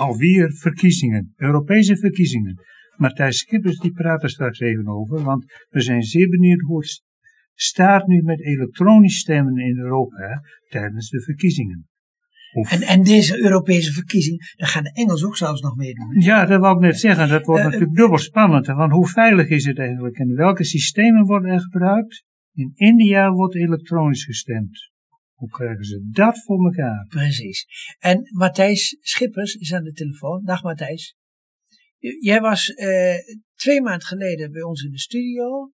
alweer verkiezingen, Europese verkiezingen. Matthijs Schippers die praat er straks even over, want we zijn zeer benieuwd hoe het staat nu met elektronisch stemmen in Europa tijdens de verkiezingen. En, en deze Europese verkiezing, daar gaan de Engels ook zelfs nog meedoen. Ja, dat wou ik net zeggen. Dat wordt Uh, natuurlijk dubbel spannend. Want hoe veilig is het eigenlijk? En welke systemen worden er gebruikt? In India wordt elektronisch gestemd. Hoe krijgen ze dat voor elkaar? Precies. En Matthijs Schippers is aan de telefoon. Dag Matthijs. Jij was eh, twee maanden geleden bij ons in de studio.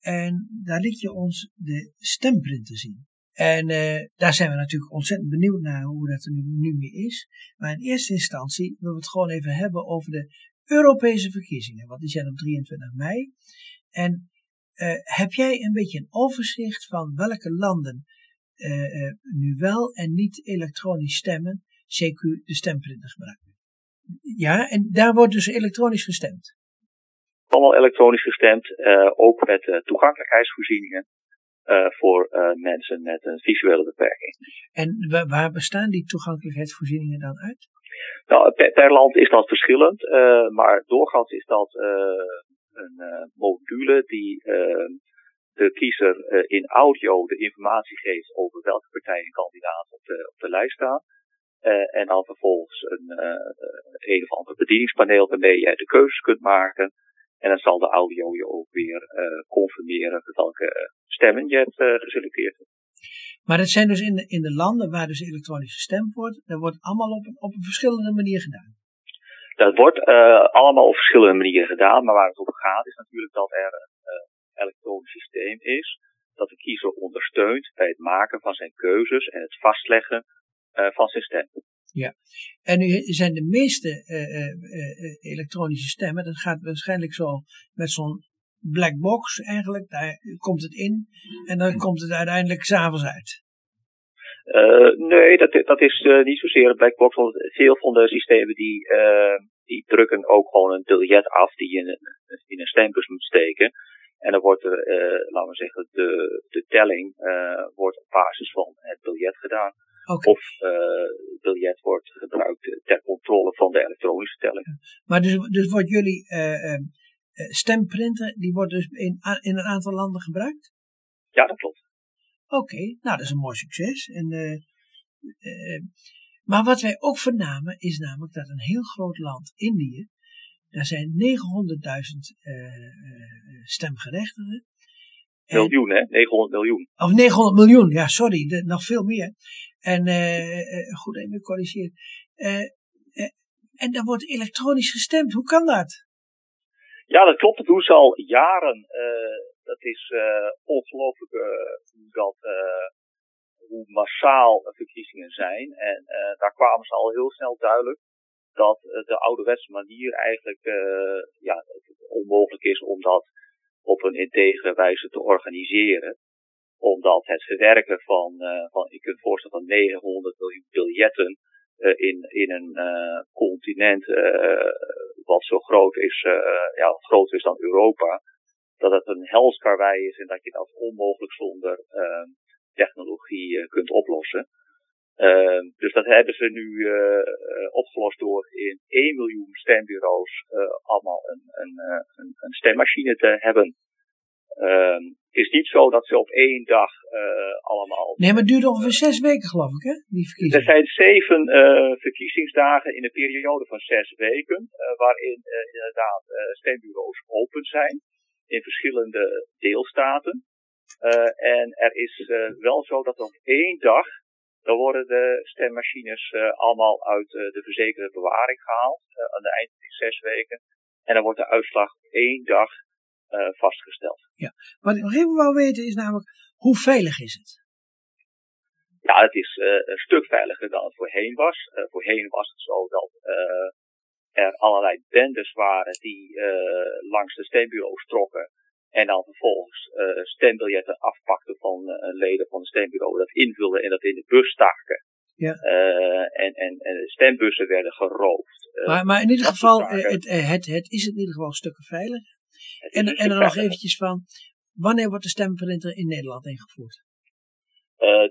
En daar liet je ons de stemprinter zien. En eh, daar zijn we natuurlijk ontzettend benieuwd naar hoe dat er nu, mee is. Maar in eerste instantie willen we het gewoon even hebben over de Europese verkiezingen. Want die zijn op 23 mei. En eh, heb jij een beetje een overzicht van welke landen nu wel en niet elektronisch stemmen, CQ de stemprinter gebruiken? Ja, en daar wordt dus elektronisch gestemd. allemaal elektronisch gestemd, eh, ook met eh, toegankelijkheidsvoorzieningen eh, voor eh, mensen met een visuele beperking. En wa- waar bestaan die toegankelijkheidsvoorzieningen dan uit? Nou, per, per land is dat verschillend, eh, maar doorgaans is dat eh, een eh, module die eh, de kiezer eh, in audio de informatie geeft over welke partij en kandidaat op de, op de lijst staan. Eh, en dan vervolgens een, eh, een of ander bedieningspaneel waarmee jij de keuzes kunt maken. En dan zal de audio je ook weer confirmeren welke stemmen je hebt geselecteerd. Maar het zijn dus in de, in de landen waar dus elektronisch gestemd wordt, dat wordt allemaal op, een- op een verschillende manier gedaan. Dat wordt allemaal op verschillende manieren gedaan, maar waar het om gaat is natuurlijk dat er een elektronisch systeem is dat de kiezer ondersteunt bij het maken van zijn keuzes en het vastleggen eh, van zijn stem. En nu zijn de meeste eh, eh, elektronische stemmen, dat gaat waarschijnlijk zo met zo'n black box eigenlijk, daar komt het in en dan komt het uiteindelijk s'avonds uit. Nee, dat, dat is niet zozeer een black box, want veel van de systemen die, die drukken ook gewoon een biljet af die je in een, in een stembus moet steken. En dan wordt er, eh, laten we zeggen, de, de telling eh, wordt op basis van het biljet gedaan. Of eh, het biljet wordt gebruikt ter controle van de elektronische telling. maar dus, dus wordt jullie stemprinter, die wordt dus in, in een aantal landen gebruikt? Ja, dat klopt. Oké, nou dat is een mooi succes. En, maar wat wij ook vernamen is namelijk dat een heel groot land, Indië, daar zijn 900.000 eh, eh, stemgerechtigden. En- Miljoen, hè? 900 miljoen. Of 900 miljoen, ja sorry, de- nog veel meer. En eh, goed, even corrigeer. Eh, en daar wordt elektronisch gestemd, hoe kan dat? Ja, dat klopt. Dat doen ze al jaren. Dat is ongelooflijk hoe, dat, hoe massaal verkiezingen zijn. En daar kwamen ze al heel snel duidelijk dat eh, de ouderwetse manier eigenlijk eh, ja, onmogelijk is om dat op een integere wijze te organiseren. Omdat het verwerken van, eh, van je kunt voorstellen van 900 miljoen biljetten in, in een continent wat zo groot is, ja, groter is dan Europa, dat het een hels karwei is en dat je dat onmogelijk zonder technologie kunt oplossen. Eh, dus dat hebben ze nu eh, opgelost door in 1 miljoen stembureaus eh, allemaal een, een, eh, een, een stemmachine te hebben. Eh, het is niet zo dat ze op één dag allemaal Nee, maar het duurt ongeveer zes weken geloof ik, hè, die er verkiezingen. zijn zeven verkiezingsdagen in een periode van zes weken, waarin inderdaad stembureaus open zijn in verschillende deelstaten. En er is wel zo dat op één dag, dan worden de stemmachines eh, allemaal uit eh, de verzekerde bewaring gehaald, eh, aan het eind van die zes weken. En dan wordt de uitslag op één dag vastgesteld. Wat ik nog even wou weten is namelijk, hoe veilig is het? Ja, het is een stuk veiliger dan het voorheen was. Voorheen was het zo dat er allerlei bendes waren die langs de stembureaus trokken. En dan vervolgens eh, stembiljetten afpakten van eh, leden van het stembureau. Dat invulden en dat in de bus staken. Ja. Eh, en, en, en stembussen werden geroofd. Maar, maar in ieder geval, het, het, het is in ieder geval stukken veilig. het is En, en dan nog veiliger. eventjes van, wanneer wordt de stemprinter in Nederland ingevoerd?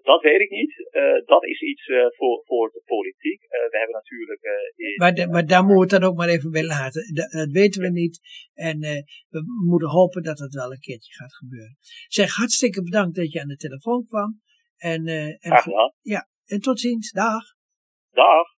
Dat weet ik niet. dat is iets voor, voor de politiek. we hebben natuurlijk. Maar, maar daar moeten we het dan ook maar even bij laten. Dat, dat weten we niet. En we moeten hopen dat het wel een keertje gaat gebeuren. Zeg, hartstikke bedankt dat je aan de telefoon kwam. En, en, Graag gedaan. Ja, en tot ziens. Dag. Dag.